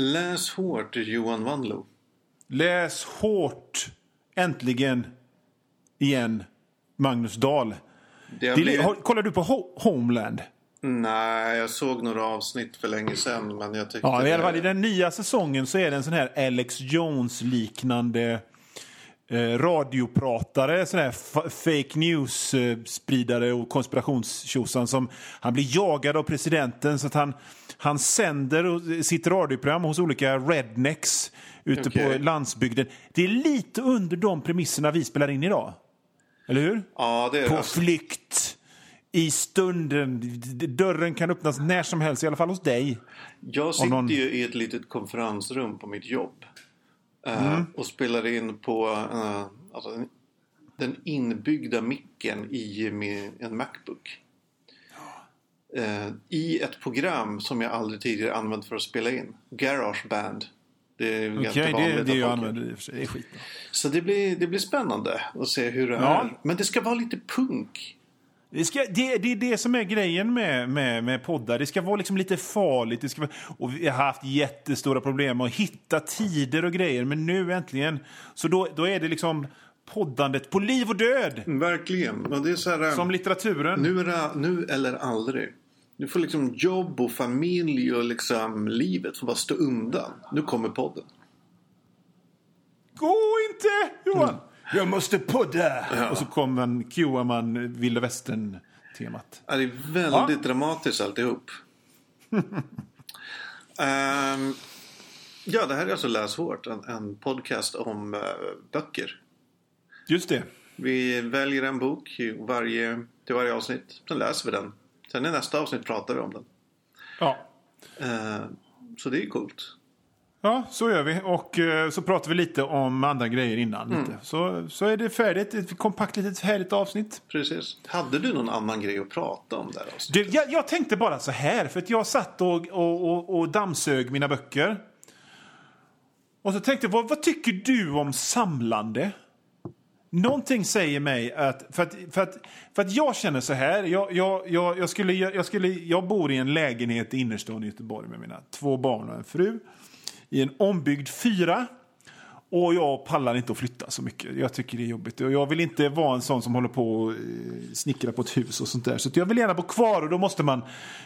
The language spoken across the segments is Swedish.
Läs hårt Johan Wanlo. Läs hårt, äntligen, igen, Magnus Dahl. Det blivit... har, kollar du på Ho- Homeland? Nej, jag såg några avsnitt för länge sedan. Men jag tyckte Ja, i alla fall i den nya säsongen så är det en sån här Alex Jones-liknande eh, radiopratare, sån här fa- fake news-spridare och konspirationstjosan som han blir jagad av presidenten så att han, han sänder och- sitt radioprogram hos olika rednecks ute Okej. på landsbygden. Det är lite under de premisserna vi spelar in idag. Eller hur? Ja, det är På det. flykt, i stunden. Dörren kan öppnas när som helst, i alla fall hos dig. Jag sitter någon- ju i ett litet konferensrum på mitt jobb. Eh, Mm. Och spelar in på eh, alltså, den, inbyggda micken i min, en Macbook. Eh, I ett program som jag aldrig tidigare använt för att spela in. Garageband. Det är Okej, ganska det, vanligt. det att jag använder i och för sig. Det är skitbra. Så det blir, det blir spännande att se hur det Ja. är. Men det ska vara lite punk. Det, ska, det, det är det som är grejen med, med, med poddar. Det ska vara liksom lite farligt. Det ska vara, och vi har haft jättestora problem med att hitta tider och grejer. Men nu äntligen, så då, då är det liksom poddandet på liv och död. Verkligen. Och det är så här, Som litteraturen. Nu, är det, nu eller aldrig. Du får liksom jobb och familj och liksom livet får bara stå undan. Nu kommer podden. Gå inte Johan! Jag måste podda! Och så kommer man, cuear man vilda västern-temat. Ja, det är väldigt dramatiskt alltihop. Ehm, ja, det här är alltså Läs hårt. En, en podcast om eh, böcker. Just det. Vi väljer en bok i varje, till varje avsnitt. Sen läser vi den. Sen i nästa avsnitt pratar vi om den. Ja. Eh, så det är coolt. Ja, så gör vi. Och eh, så pratar vi lite om andra grejer innan. Lite. Så, så är det färdigt. Ett kompakt litet härligt avsnitt. Precis. Hade du någon annan grej att prata om där? avsnittet? Du, jag, jag tänkte bara så här, för att jag satt och, och, och, och dammsög mina böcker. Och så tänkte jag, vad, vad tycker du om samlande? Någonting säger mig att, för att, för att, för att jag känner så här, jag, jag, jag, jag, skulle, jag, skulle, jag bor i en lägenhet i innerstan i Göteborg med mina två barn och en fru. I en ombyggd fyra. Och jag pallar inte att flytta så mycket. Jag tycker det är jobbigt. Och jag vill inte vara en sån som håller på och eh, snickra på ett hus och sånt där. Så jag vill gärna bo kvar och då måste man,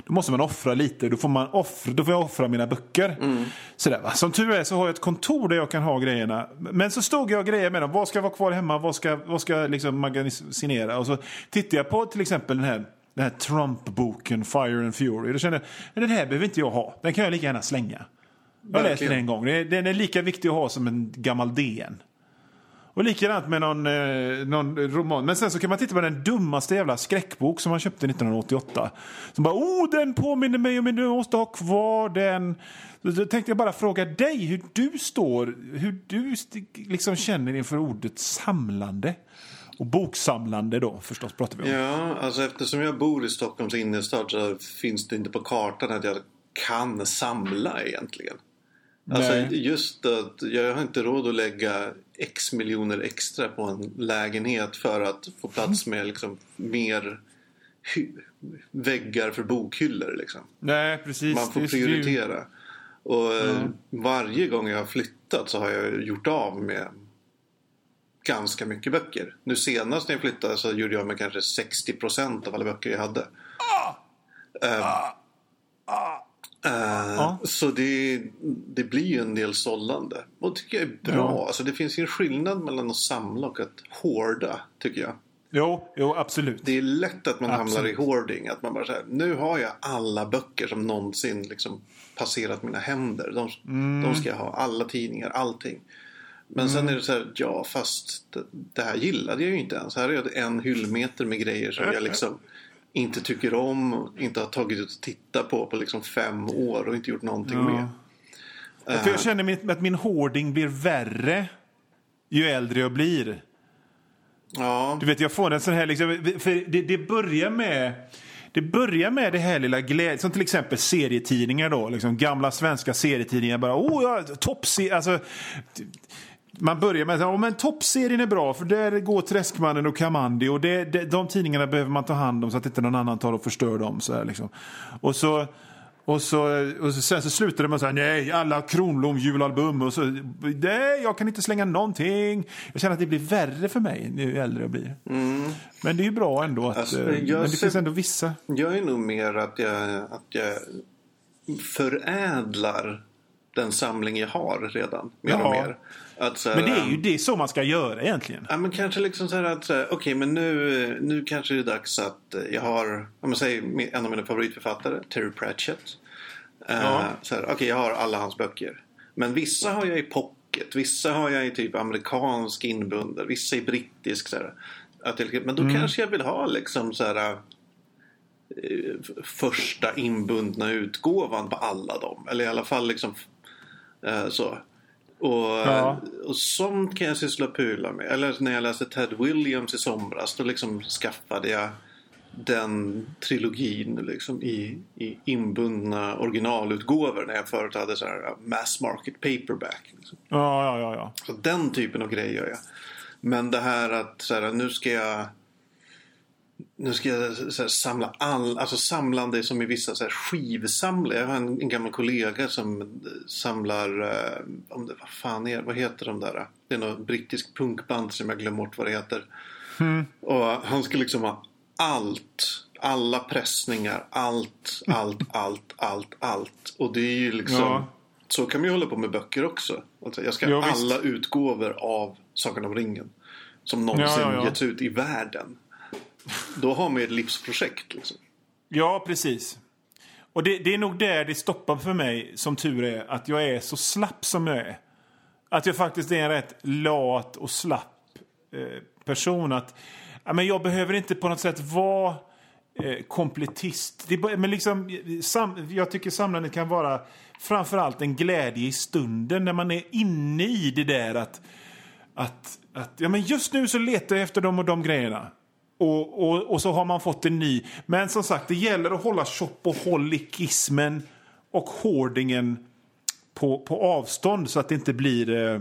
då måste man offra lite. Då får, man offra, då får jag offra mina böcker. Sådär, va? Som tur är så har jag ett kontor där jag kan ha grejerna. Men så stod jag och grejade med dem. Vad ska vara kvar hemma? Vad ska, vad ska jag liksom magasinera? Och så tittade jag på till exempel den här den här Trump-boken Fire and Fury. Då kände jag, "Men den här behöver inte jag ha. Den kan jag lika gärna slänga. Jag har läst den en gång. Den är- lika viktig att ha som en gammal DN. Och likadant med någon, eh, någon roman. Men sen så kan man titta på den dummaste jävla skräckbok som man köpte 1988. Som bara, oh den påminner mig om, men du måste ha kvar den. Då tänkte jag bara fråga dig hur du står, hur du liksom känner inför ordet samlande. Och boksamlande då förstås pratar vi om. Ja, alltså eftersom jag bor i Stockholms innerstad så finns det inte på kartan att jag kan samla egentligen. Alltså just att jag har inte råd att lägga x miljoner extra på en lägenhet för att få plats med liksom mer väggar för bokhyllor liksom. Nej, precis. Man får ju- prioritera. Och eh, varje gång jag har flyttat så har jag gjort av med ganska mycket böcker. Nu senast när jag flyttade så gjorde jag med kanske 60% av alla böcker jag hade. Eh, eh, Så det, det blir ju en del sållande. Och det tycker jag är bra. Ja. Alltså det finns ju en skillnad mellan att samla och att hårda, tycker jag. Jo, jo, absolut. Det är lätt att man hamnar i Absolut. hoarding. Att man bara säger, nu har jag alla böcker som någonsin liksom passerat mina händer. De, Mm. de ska jag ha, alla tidningar, allting. Men sen är det så här, ja fast det, det här gillade jag ju inte ens. Här är en hyllmeter med grejer som jag liksom inte tycker om. och Inte har tagit ut och tittat på på liksom fem år och inte gjort någonting Ja. med. För jag känner min- att min hoarding blir värre ju äldre jag blir. Ja, Du vet, jag får en sån här liksom, för det, det börjar med det börjar med det här lilla glädje, som till exempel serietidningar då, liksom gamla svenska serietidningar bara, oh ja, toppserie, alltså man börjar med att men toppserien är bra för där går Träskmannen och Kamandi och det, det, de tidningarna behöver man ta hand om så att inte någon annan tar och förstör dem. Så här, liksom. Och så Och, så, och så, sen så slutade man säga nej, alla Kronblom julalbum. Och så, nej, jag kan inte slänga någonting. Jag känner att det blir värre för mig ju äldre jag blir. Men det är ju bra ändå. Att, Alltså, eh, men det ser- finns ändå vissa. Jag är nog mer att jag, att jag förädlar den samling jag har redan. Mer Ja. och mer. Att, här, Men det är ju det är så man ska göra egentligen. Ja, men kanske liksom så här att okej, men nu, nu kanske det är dags att eh, jag har, om man säger en av mina favoritförfattare, Terry Pratchett. Eh, Ja. här, okej, jag har alla hans böcker. Men vissa har jag i pocket, vissa har jag i typ amerikansk inbunden, vissa i brittisk. Så här, att jag, men då kanske jag vill ha liksom så här eh, första inbundna utgåvan på alla dem. Eller i alla fall liksom så. Och, Ja. och sånt kan jag syssla och pula med. Eller när jag läste Ted Williams i somras. Då liksom skaffade jag den trilogin liksom i, i inbundna originalutgåvor. När jag förut hade så här mass market paperback. Liksom. Ja, ja, ja. ja. Så den typen av grejer gör jag. Men det här att så här, nu ska jag nu ska jag så här, samla all, alltså samlande som i vissa så här, skivsamlare. Jag har en, en gammal kollega som eh, samlar, eh, om det, vad fan är vad heter de där? Det är något brittisk punkband som jag glömmer bort vad det heter. Och han skulle liksom ha allt, alla pressningar, allt, allt, allt, allt, allt. Och det är ju liksom, Ja. så kan man ju hålla på med böcker också. Alltså, jag ska Ja, ha visst. alla utgåvor av Sagan om ringen. Som någonsin Ja, ja, ja. getts ut i världen. Då har man ju ett livsprojekt. Liksom. Ja, precis. Och det, det är nog där det stoppar för mig, som tur är, att jag är så slapp som jag är. Att jag faktiskt är en rätt lat och slapp eh, person. Att, ja, men jag behöver inte på något sätt vara eh, kompletist. Det, men liksom, sam, jag tycker samlandet kan vara framförallt en glädje i stunden när man är inne i det där att, att, att ja, men just nu så letar jag efter de och de grejerna. Och, och, och så har man fått en ny. Men som sagt, det gäller att hålla shopaholicismen och hoardingen på, på avstånd så att det inte blir eh,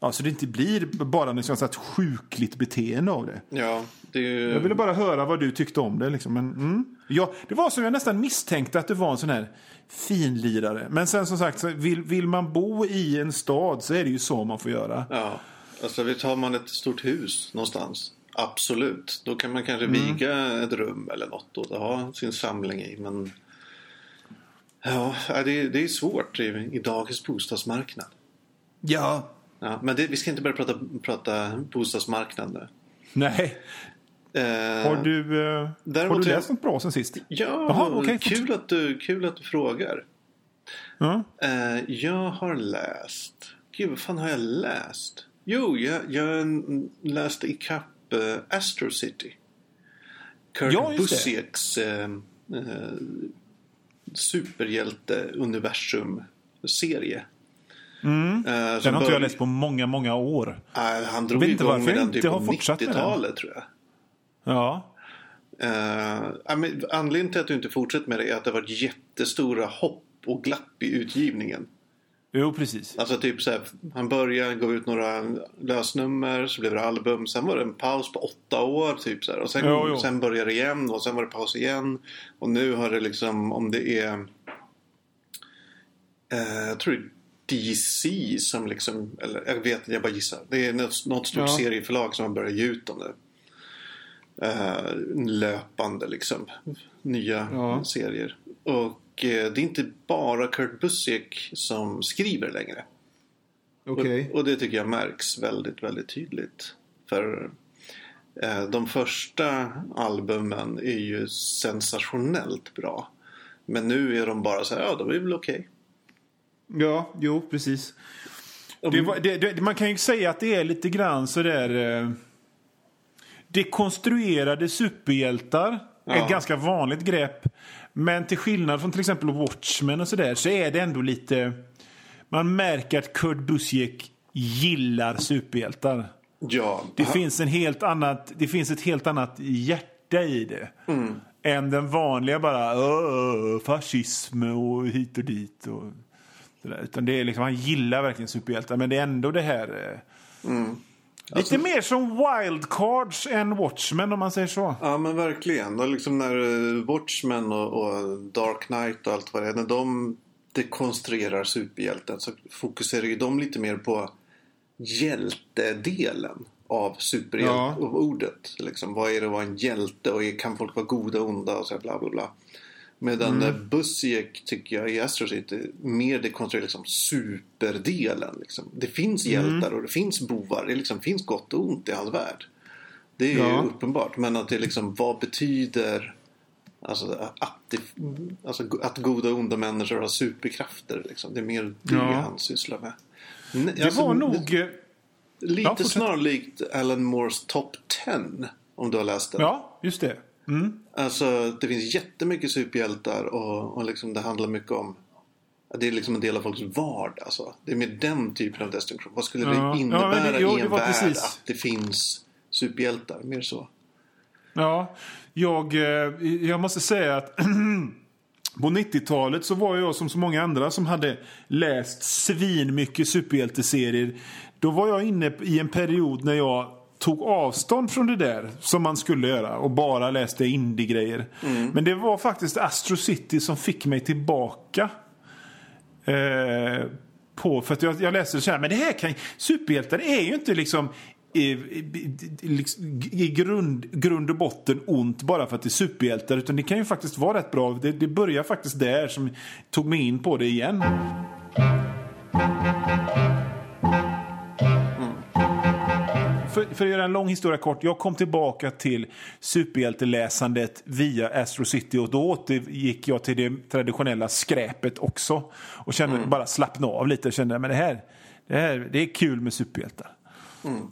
ja, så det inte blir bara liksom så ett sjukligt beteende av det. Ja, det ju... Jag ville bara höra vad du tyckte om det. Liksom. Men, mm. ja, det var som jag nästan misstänkte att du var en sån här finlirare. Men sen som sagt, vill, vill man bo i en stad så är det ju så man får göra. Ja, alltså har man ett stort hus någonstans. Absolut. Då kan man kanske viga ett rum eller något och ha sin samling i. Men ja, det är, det är svårt i, i dagens bostadsmarknad. Ja. Ja, men det, vi ska inte börja prata, prata bostadsmarknad nu. Nej. Eh, Har du, eh, har du läst något bra sen sist? Ja, Jaha, okej, kul, att du, kul att du frågar. Ja. Eh, jag har läst... Gud, vad fan har jag läst? Jo, jag, jag läste ikapp uh, Astro City. Kurt Ja. Busieks eh, eh, superhjälte-universum-serie. Mm. Eh, Den har inte jag läst på många, många år. Eh, han drog vet inte igång med jag den typ på fortsatt med den. 90-talet tror jag. Ja. Uh, men anledningen till att du inte fortsätter med det är att det har varit jättestora hopp och glapp i utgivningen. Jo, precis. Alltså typ så här, han började gå ut några lösnummer, så blev det album. Sen var det en paus på åtta år typ så här. Och sen, Jo, jo. sen började det igen och sen var det paus igen. Och nu har det liksom, om det är... Eh, jag tror det är DC som liksom, eller jag vet inte, jag bara gissar. Det är något, något stort Ja. serieförlag som har börjat ge ut dem nu. Eh, löpande liksom. Nya Ja. serier. Och det är inte bara Kurt Busiek som skriver längre. Okej. Och, och det tycker jag märks väldigt, väldigt tydligt. För eh, de första albumen är ju sensationellt bra. Men nu är de bara så här, ja de är väl okej. Ja, jo, precis. Det, var- det, det, man kan ju säga att det är lite grann så där... Eh, dekonstruerade superhjältar. Ja. Ett ganska vanligt grepp. Men till skillnad från till exempel Watchmen och så där så är det ändå lite... Man märker att Kurt Busiek gillar superhjältar. Ja, Det finns, en helt annat, det finns ett helt annat hjärta i det. Mm. Än den vanliga bara "Åh, fascism och hit och dit. Och det där. Utan det är liksom, han gillar verkligen superhjältar. Men det är ändå det här... eh, Lite mer som wildcards än Watchmen om man säger så. Ja men verkligen. Och liksom när eh, Watchmen och, och Dark Knight och allt vad det är. När de dekonstruerar superhjälten så fokuserar ju de lite mer på hjältedelen av superhjälteordet. Ja. Liksom, vad är det att vara en hjälte och kan folk vara goda och onda och så här bla bla bla. Medan mm. Busiek tycker jag i Astro City mer dekonstruerar liksom superdelen. Liksom. Det finns mm. hjältar mm. och det finns bovar. Det liksom finns gott och ont i hans värld. Det är ja. ju uppenbart. Men att det liksom, vad betyder alltså, att, det, alltså, att goda och onda människor har superkrafter. Liksom. Det är mer det ja. han sysslar med. Det alltså, var nog... Lite ja, snarlikt Alan Moores Top 10. Om du har läst den. Ja, just det. Mm. Alltså det finns jättemycket superhjältar och, och liksom det handlar mycket om det är liksom en del av folks vardag. Alltså. Det är mer den typen av destruktion. Vad skulle ja. det innebära ja, det, jo, i en värld precis. att det finns superhjältar? Mer så. Ja, jag, eh, jag måste säga att på 90-talet så var jag som så många andra som hade läst svin mycket superhjälteserier. Då var jag inne i en period när jag tog avstånd från det där som man skulle göra och bara läste indie-grejer. Mm. Men det var faktiskt Astro City som fick mig tillbaka. Eh, på, för att jag, jag läste så här, men det här kan superhjältar är ju inte liksom i, i, i, grund, grund och botten ont bara för att det är superhjältar. Utan det kan ju faktiskt vara rätt bra. Det, det börjar faktiskt där som tog mig in på det igen. För, för att göra en lång historia kort. Jag kom tillbaka till superhjälteläsandet via Astro City och då återgick jag till det traditionella skräpet också. Och kände mm. bara slappna av lite och kände att det här, det här det är kul med superhjältar. Mm.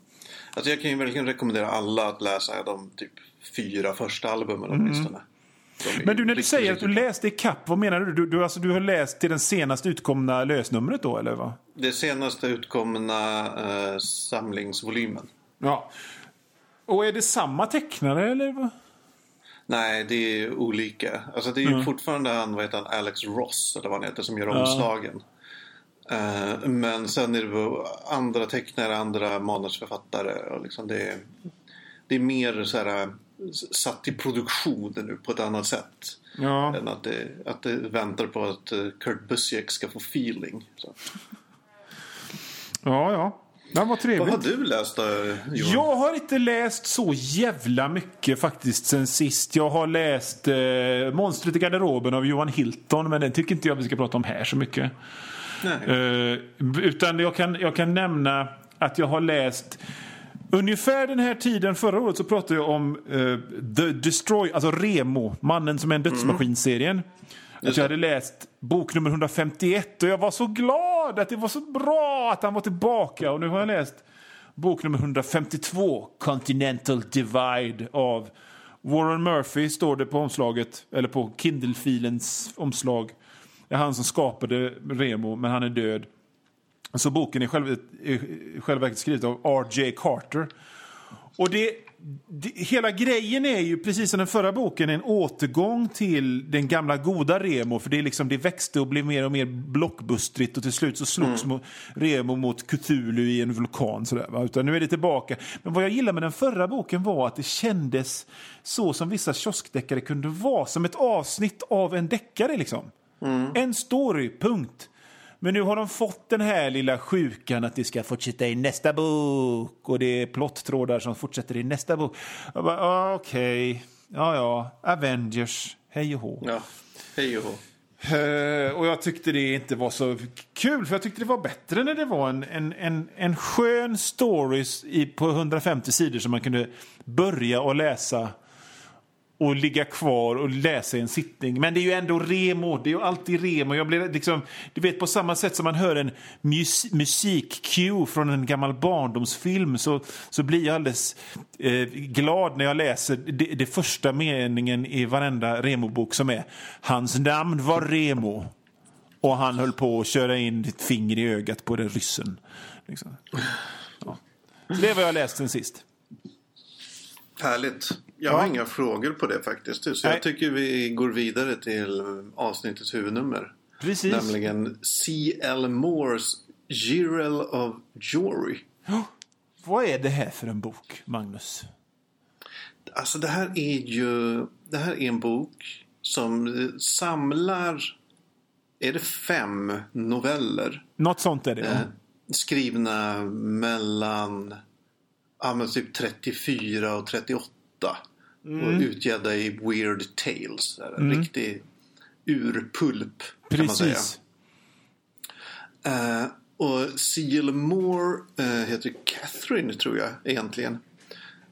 Alltså jag kan ju verkligen rekommendera alla att läsa de typ fyra första albumen mm. åtminstone. Men du, när du säger att du läste i kapp, vad menar du? Du, du, alltså, du har läst till den senaste utkomna lösnumret då, eller vad? Det senaste utkomna eh, samlingsvolymen. Ja. Och är det samma tecknare eller? Nej, det är olika. Alltså det är ju mm. fortfarande han, vad heter han, Alex Ross eller vad han heter som gör omslagen. Uh, men sen är det andra tecknare, andra manusförfattare. Och liksom det, är, det är mer så här, satt i produktion nu på ett annat sätt. Ja. Än att det, att det väntar på att eh, Kurt Busiek ska få feeling. Så. Ja, ja. Det var trevligt. Vad har du läst då, Johan? Jag har inte läst så jävla mycket faktiskt sen sist. Jag har läst eh, Monstret i garderoben av Johan Hilton, men den tycker inte jag vi ska prata om här så mycket. Eh, utan jag kan, jag kan nämna att jag har läst Ungefär den här tiden förra året så pratade jag om uh, The Destroy, alltså Remo, mannen som är en dödsmaskin-serien. Mm. Att jag hade läst bok nummer 151 och jag var så glad att det var så bra att han var tillbaka. Och nu har jag läst bok nummer 152, Continental Divide av Warren Murphy står det på omslaget, eller på Kindle-filens omslag. Det är han som skapade Remo, men han är död. Så boken är i själva verket skriven av R.J. Carter. Och det hela grejen är ju, precis som den förra boken, en återgång till den gamla goda Remo. För det, är liksom, det växte och blev mer och mer blockbustrigt och till slut så slogs mm. Remo mot Cthulhu i en vulkan. Sådär, va? Utan nu är det tillbaka. Men vad jag gillade med den förra boken var att det kändes så som vissa kioskdeckare kunde vara. Som ett avsnitt av en deckare liksom. Mm. En story, punkt. Men nu har de fått den här lilla sjukan att det ska fortsätta i nästa bok och det är plottrådar som fortsätter i nästa bok. Ah, okej, okay. ja ja, Avengers, hej och hå. Ja, hej och hå. Uh, och jag tyckte det inte var så kul, för jag tyckte det var bättre när det var en, en, en, en skön stories i, på 150 sidor som man kunde börja och läsa och ligga kvar och läsa i en sittning. Men det är ju ändå remo. Det är ju alltid remo. Jag blir liksom, du vet på samma sätt som man hör en mus musik-cue från en gammal barndomsfilm så, så blir jag alldeles eh, glad när jag läser det, det första meningen i varenda Remo-bok som är Hans namn var Remo. Och han höll på att köra in ett finger i ögat på den ryssen. Liksom. Ja. Det är vad jag har läst sen sist. Härligt. Jag har ja. inga frågor på det faktiskt. Så Nej. jag tycker vi går vidare till avsnittets huvudnummer. Precis. Nämligen C.L. Moores Girel of Jory. vad är det här för en bok, Magnus? Alltså det här är ju det här är en bok som samlar, är det fem noveller? Något sånt är det, Eh, skrivna mellan ja, men typ 34 och 38. Och utgivna i Weird Tales. Här, En riktig urpulp kan man säga. Eh, och C.L. Moore eh, heter Catherine tror jag egentligen.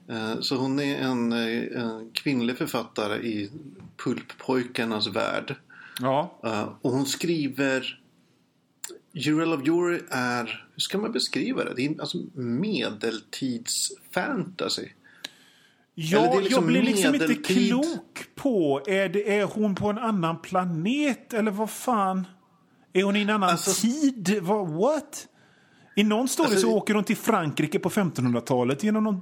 Eh, så hon är en, en kvinnlig författare i pulppojkarnas värld. Ja. Och hon skriver Jurel of Jury är, hur ska man beskriva det? Det är alltså medeltidsfantasy. Ja, liksom jag blir liksom inte medeltid. klok på, är, det, är hon på en annan planet eller vad fan? Är hon i en annan Alltså- tid? Vad, what? I någon story Alltså- så åker hon till Frankrike på 1500-talet genom någon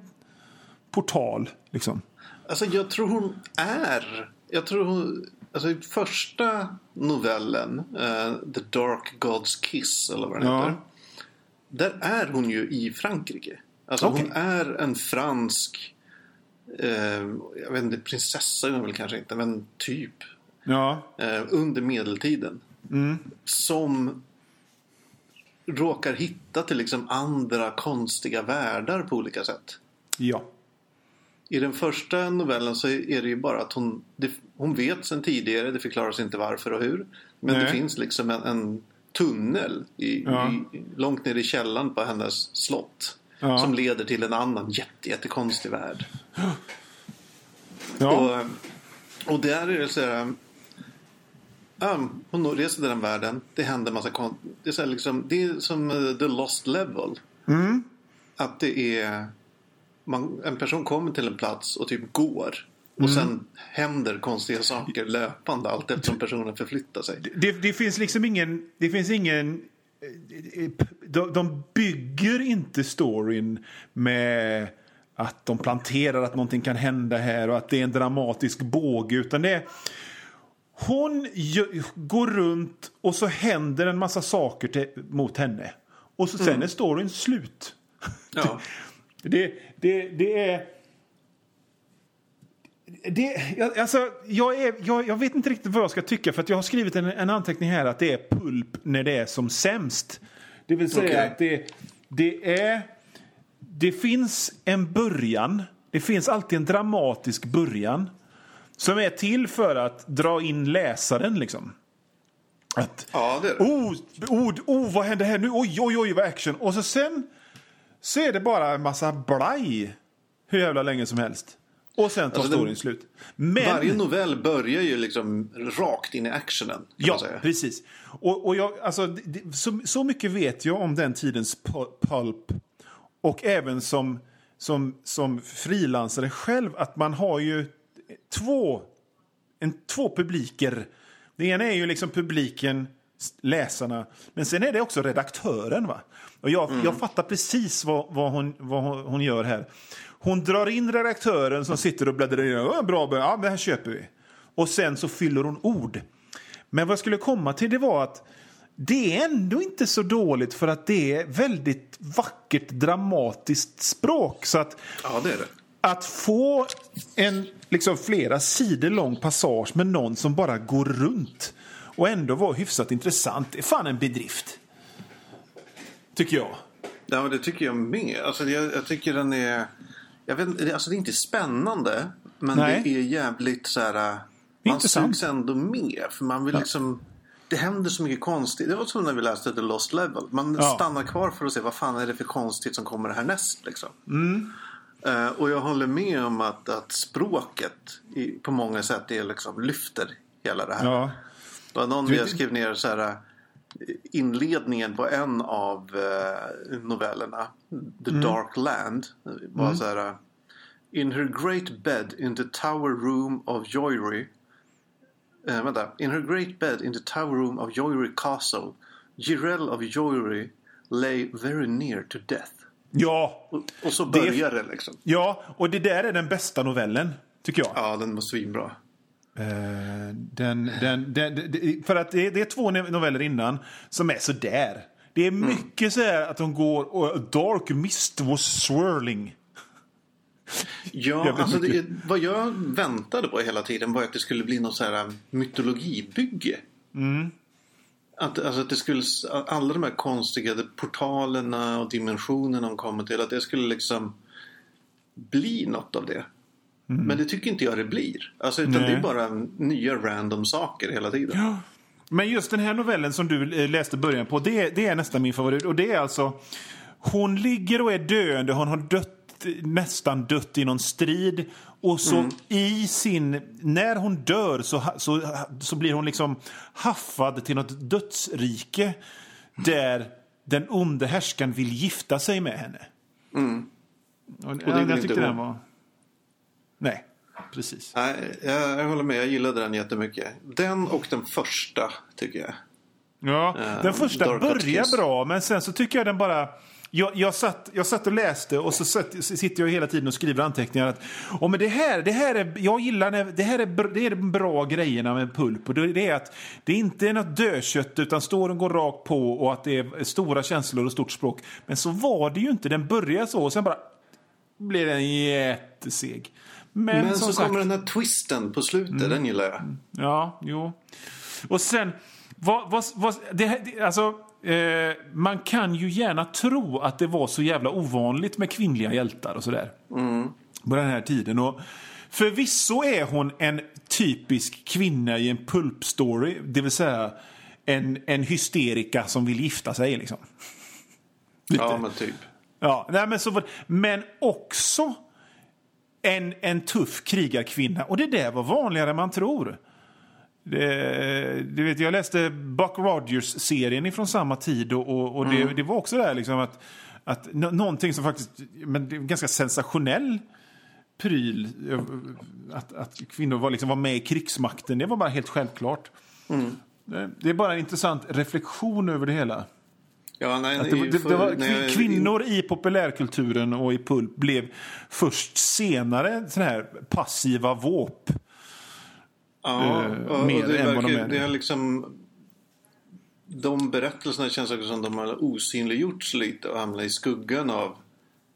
portal. Liksom. Alltså jag tror hon är, jag tror hon, alltså i första novellen, eh, The Dark God's Kiss eller vad den Ja. heter. Där är hon ju i Frankrike. Alltså Okej. hon är en fransk, eh, jag vet inte, prinsessa är hon väl kanske inte, men typ. Ja. eh, under medeltiden. Som råkar hitta till liksom andra konstiga världar på olika sätt. ja. I den första novellen så är det ju bara att hon, det, hon vet sedan tidigare, det förklaras inte varför och hur. Men det Nej. finns liksom en, en tunnel i, Ja. i, långt ner i källaren på hennes slott. Ja. Som leder till en annan jätte, jättekonstig värld. ja. Och, och där är det så här... Um, hon reser till den världen. Det händer massa kon- det är, så här liksom, det är som eh, The Lost Level. Mm. Att det är... Man, en person kommer till en plats och typ går. Och Mm. sen händer konstiga saker löpande allt eftersom personen förflyttar sig. Det, det finns liksom ingen... Det finns ingen eh, eh, de, de bygger inte storyn med att de planterar att någonting kan hända här och att det är en dramatisk båge. Utan det är... Hon går runt och så händer en massa saker till, mot henne. Och så, sen är storyn slut. Ja. Det, det, det är... Det, jag- alltså, jag, är, jag, jag vet inte riktigt vad jag ska tycka för jag har skrivit en, en anteckning här att det är pulp när det är som sämst. Det vill säga Okej. att det, det är... Det finns en början. Det finns alltid en dramatisk början. Som är till för att dra in läsaren liksom. Att, ja, det är det. oh, oh, oh, vad händer här nu? Oj, oj, oj, vad action. Och så sen så är det bara en massa blaj hur jävla länge som helst. Och sen tar Alltså, den- storyn slut. Men... Varje novell börjar ju liksom rakt in i actionen. Ja, precis. Och, och jag, alltså, det, så, så mycket vet jag om den tidens pu- pulp. Och även som, som, som frilansare själv, att man har ju två, en, två publiker. Det ena är ju liksom publiken, läsarna, men sen är det också redaktören. va? Och jag, jag fattar precis vad, vad, hon, vad hon gör här. Hon drar in redaktören som sitter och bläddrar i "Åh, bra, bra, ja, det här köper vi. Och sen så fyller hon ord. Men vad jag skulle komma till det var att det är ändå inte så dåligt för att det är väldigt vackert dramatiskt språk. Så att, Ja, det är det. att få en liksom flera sidor lång passage med någon som bara går runt och ändå vara hyfsat intressant är fan en bedrift. Tycker jag. Ja, men det tycker jag med. Alltså, jag, jag tycker den är... Jag vet, alltså, det är inte spännande, men Nej. det är jävligt så här... äh, Man sugs ändå med. För man vill liksom... Det händer så mycket konstigt. Det var som när vi läste The Lost Level. Man Ja. stannar kvar för att se vad fan är det för konstigt som kommer härnäst. Liksom. Mm. Eh, och jag håller med om att, att språket i, på många sätt är liksom, lyfter hela det här. Ja. Det var någon har skrivit ner så här, inledningen på en av eh, novellerna, The Mm. Dark Land, var så här. In her great bed in the tower room of Joyry eh, vänta. In her great bed in the tower room of Joyry Castle Jirel of Joyry lay very near to death. Ja, Och, och så Det- börjar det liksom. ja, och det där är den bästa novellen, tycker jag. Ja, den var svinbra. Eh, den, den, den, för att det, är två noveller innan som är sådär. Det är mycket så här att de går och dark mist was swirling. Ja, alltså det, vad jag väntade på hela tiden var att det skulle bli något så här mytologibygge. Mm. Att, alltså att det skulle, alla de här konstiga portalerna och dimensionerna de kommer till, att det skulle liksom bli något av det. Men det tycker inte jag det blir. Alltså, utan Mm. Nej. det är bara nya random saker hela tiden. Ja. Men just den här novellen som du eh, läste början på, det, är- det är nästan min favorit. Och det är alltså, hon ligger och är döende, hon har dött, nästan dött i någon strid. Och så i sin, när hon dör så, så, så blir hon liksom haffad till något dödsrike. Där den onde härskaren vill gifta sig med henne. Och, det är väl jag tyckte den var... Nej, precis. Nej, jag, jag håller med. Jag gillade den jättemycket. Den och den första, tycker jag. Ja, Eh, den första börjar bra, men sen så tycker jag den bara... Jag, jag, satt, jag satt och läste och så satt, sitter jag hela tiden och skriver anteckningar. Att, oh, men det här, det här är, jag gillar när, det här är, det är de bra grejerna med pulp. Och det, det är att det inte är något dödkött utan storyn går rakt på och att det är stora känslor och stort språk. Men så var det ju inte. Den börjar så och sen bara blir den jätteseg. Men, Men som så sagt, kommer den här twisten på slutet. Den gillar jag. Ja, jo. Och sen, vad, vad, vad, det, det, alltså, eh, man kan ju gärna tro att det var så jävla ovanligt med kvinnliga hjältar och sådär. På den här tiden. Och förvisso är hon en typisk kvinna i en pulpstory, det vill säga en, en hysterika som vill gifta sig. Liksom. Ja, men typ. Ja, nej, men, så, men också en, en tuff krigarkvinna. Och det där var vanligare än man tror. Det, du vet, jag läste Buck Rogers-serien från samma tid och, och, det, det var också där liksom att, att nå- någonting som faktiskt, men det är ganska sensationell pryl, eh, att, att kvinnor var, liksom, var med i krigsmakten, det var bara helt självklart. Det, det är bara en intressant reflektion över det hela. Ja, nej, det, det, det var, jag- kvinnor i populärkulturen och i pulp blev först senare såna här passiva våp. Ja, eh, och, mer och det, än vad de är. det har liksom... De berättelserna känns också som de har osynliggjorts lite och hamnat i skuggan av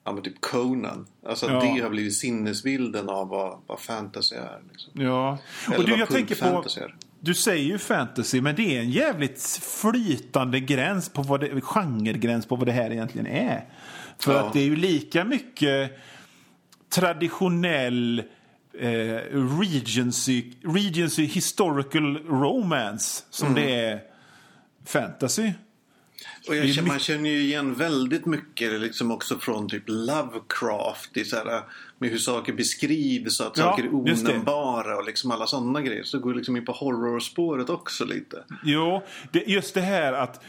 ja, men typ Conan. Alltså att Ja. det har blivit sinnesbilden av vad, vad fantasy är. Liksom. Ja. Eller Och du, vad jag tänker på, är. Du säger ju fantasy, men det är en jävligt flytande gräns på vad det, genregräns på vad det här egentligen är. För Ja. att det är ju lika mycket traditionell eh, regency, regency historical romance som Mm. det är fantasy. Och känner- man känner ju igen väldigt mycket liksom också från typ Lovecraft. I så här, med hur saker beskrivs och att Ja, saker är onämnbara och liksom alla sådana grejer. Så det går liksom in på horrorspåret också lite. Jo, det, just det här att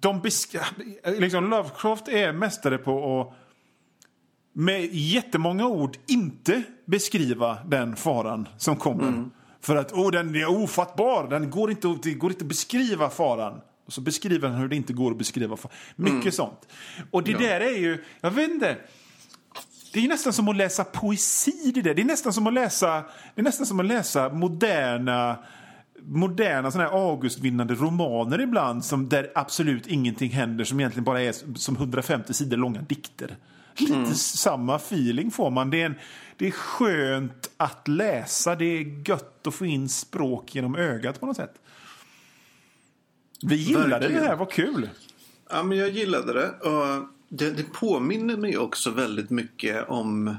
de liksom Lovecraft är mästare på att med jättemånga ord inte beskriva den faran som kommer. För att oh, den är ofattbar, den går inte, det går inte att beskriva faran. Så beskriver han hur det inte går att beskriva. Mycket sånt. Och det där är ju, jag vet inte. Det är nästan som att läsa poesi det där. Det är nästan som att läsa, det är nästan som att läsa moderna moderna såna här Augustvinnande romaner ibland som där absolut ingenting händer som egentligen bara är som 150 sidor långa dikter. Lite samma feeling får man. Det är, en, det är skönt att läsa. Det är gött att få in språk genom ögat på något sätt. Vi gillade Verkligen. det här, vad kul. Ja, men jag gillade det. Och det, det påminner mig också väldigt mycket om...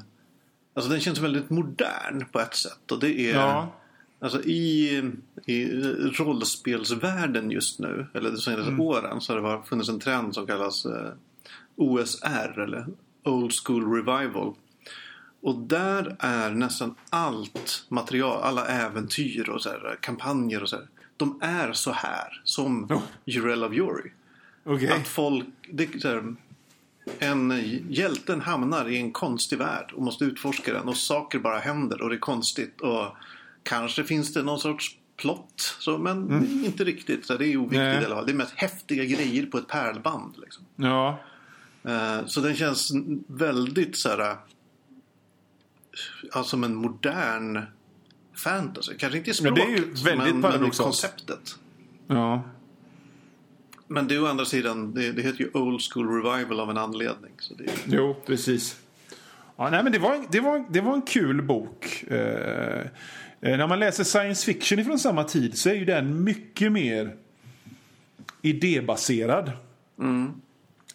Alltså den känns väldigt modern på ett sätt. Och det är... Ja. Alltså i, i rollspelsvärlden just nu, eller de senaste Mm. åren, så har det varit- funnits en trend som kallas eh, OSR, eller Old School Revival. Och där är nästan allt material, alla äventyr och så här, kampanjer och så här, de är så här, som Oh. Of Yuri. Okej. Att folk... Det, här, en hjälten hamnar i en konstig värld och måste utforska den och saker bara händer och det är konstigt. Och kanske finns det någon sorts plott, så, men inte riktigt. Så det är oviktigt Nej. i alla fall. Det är mest häftiga grejer på ett pärlband. Liksom. Ja. Eh, så den känns väldigt så här... Ja, som en modern fantasy. Kanske inte i Ja, det språket, är ju väldigt men, men i konceptet. ja. Men det är å andra sidan, det, det heter ju Old School Revival av en anledning. Så det, Jo, precis. Ja, nej, men det, var, en- det, var, det var en kul bok. Eh, eh, när man läser science fiction från samma tid så är ju den mycket mer idébaserad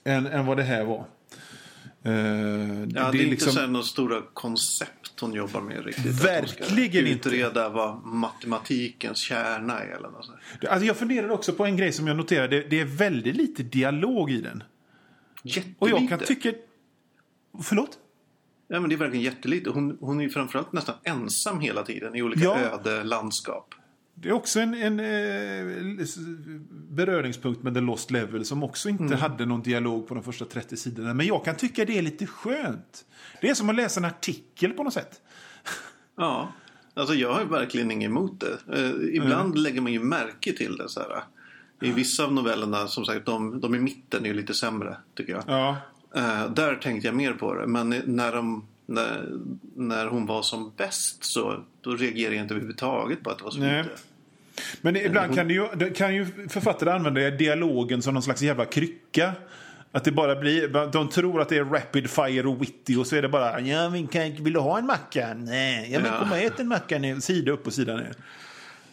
än, än vad det här var. Eh, ja, det, är inte så här några stora koncept hon jobbar med riktigt. Verkligen inte. Utreda vad matematikens kärna är eller något sånt. Alltså jag funderade också på en grej som jag noterade. Det är väldigt lite dialog i den. Jättelite. Och jag kan tycka... Förlåt? Ja, men det är verkligen jättelite. Hon, hon är framförallt nästan ensam hela tiden i olika Ja. öde landskap. Det är också en, en eh, beröringspunkt med The Lost Level som också inte hade någon dialog på de första 30 sidorna. Men jag kan tycka det är lite skönt. Det är som att läsa en artikel på något sätt. Ja, alltså jag har verkligen inget emot det. Eh, ibland lägger man ju märke till det. Så här. I vissa av novellerna, som sagt, de, de i mitten är ju lite sämre tycker jag. Ja. Eh, där tänkte jag mer på det. Men när, de, när, när hon var som bäst så då reagerade jag inte överhuvudtaget på att det var så Nej. lite. Men ibland kan, det ju, kan ju författare använda dialogen som någon slags jävla krycka. Att det bara blir, de tror att det är rapid fire och witty och så är det bara ja, men kan, vill du ha en macka? Nej, ja, men Ja. kom och ät en macka nu. Sida upp och sida ner.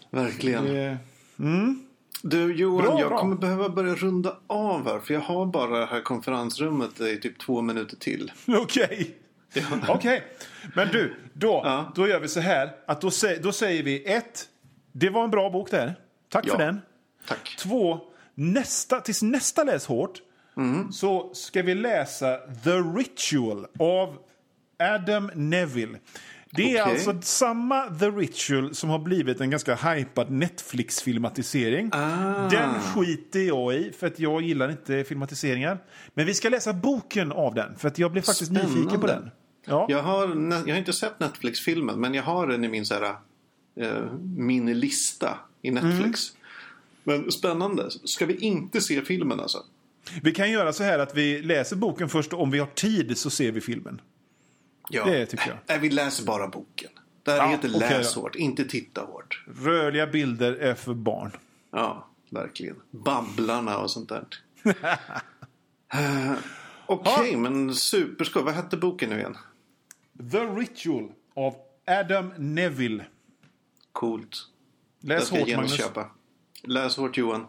Verkligen. Eh, Du Johan, Bra, jag bra. kommer behöva börja runda av här. För jag har bara det här konferensrummet i typ två minuter till. Okej. Okej. Men du, då, Ja. då gör vi så här. Att då, då säger vi ett, det var en bra bok där. Tack Ja. för den. Tack. Två, nästa, tills nästa läs hårt Mm. så ska vi läsa The Ritual av Adam Neville. Det är Okej. alltså samma The Ritual som har blivit en ganska hypad Netflix-filmatisering. Ah. Den skiter jag i, för att jag gillar inte filmatiseringar. Men vi ska läsa boken av den, för att jag blev faktiskt nyfiken på Spännande. den. Ja. Jag har, jag har inte sett Netflix-filmen men jag har den i min, så här, eh, min lista i Netflix. Men spännande. Ska vi inte se filmen alltså? Vi kan göra så här att vi läser boken först och om vi har tid så ser vi filmen. Ja. Det tycker jag. Nej, vi läser bara boken. Det här Ja, heter okej läs hårt, inte titta hårt. Rörliga bilder är för barn. Ja, verkligen. Babblarna och sånt där. Eh, Okej, men superskoj. Vad hette boken nu igen? The Ritual av Adam Neville. Coolt. Läs hårt, Magnus. köpa. Läs hårt Johan.